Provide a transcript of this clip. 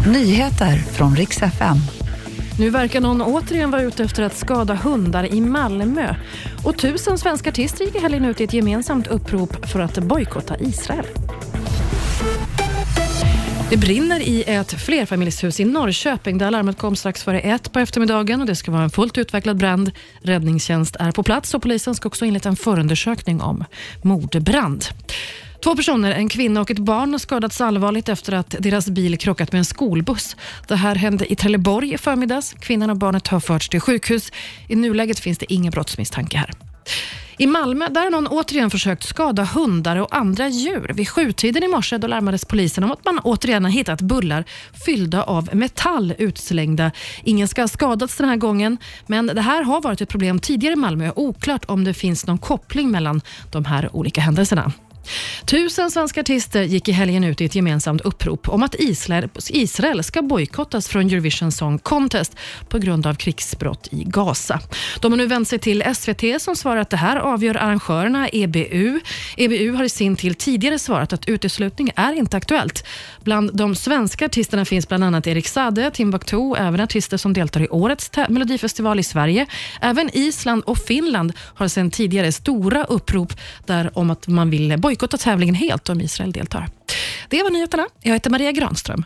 Nyheter från riks FM. Nu verkar någon återigen vara ute efter att skada hundar i Malmö. Och tusen svenska artister gick i helgen ut i ett gemensamt upprop för att bojkotta Israel. Det brinner i ett flerfamiljshus i Norrköping där larmet kom strax före ett på eftermiddagen och det ska vara en fullt utvecklad brand. Räddningstjänst är på plats och polisen ska också inleda en förundersökning om mordbrand. Två personer, en kvinna och ett barn, har skadats allvarligt efter att deras bil krockat med en skolbuss. Det här hände i Trelleborg i förmiddags. Kvinnan och barnet har förts till sjukhus. I nuläget finns det ingen brottsmisstanke här. I Malmö där har någon återigen försökt skada hundar och andra djur. Vid sjutiden i morse då larmades polisen om att man återigen har hittat bullar fyllda av metall utslängda. Ingen ska ha skadats den här gången, men det här har varit ett problem tidigare i Malmö. Oklart om det finns någon koppling mellan de här olika händelserna. Tusen svenska artister gick i helgen ut i ett gemensamt upprop om att Israel, ska bojkottas från Eurovision Song Contest på grund av krigsbrott i Gaza. De har nu vänt sig till SVT som svarar att det här avgör arrangörerna EBU. EBU har i sin till tidigare svarat att uteslutning är inte aktuellt. Bland de svenska artisterna finns bland annat Erik Sade, Timbuktu, även artister som deltar i årets Melodifestival i Sverige. Även Island och Finland har sedan tidigare stora upprop där om att man vill bojkotta bojkotta tävlingen helt om Israel deltar. Det var nyheterna. Jag heter Maria Granström.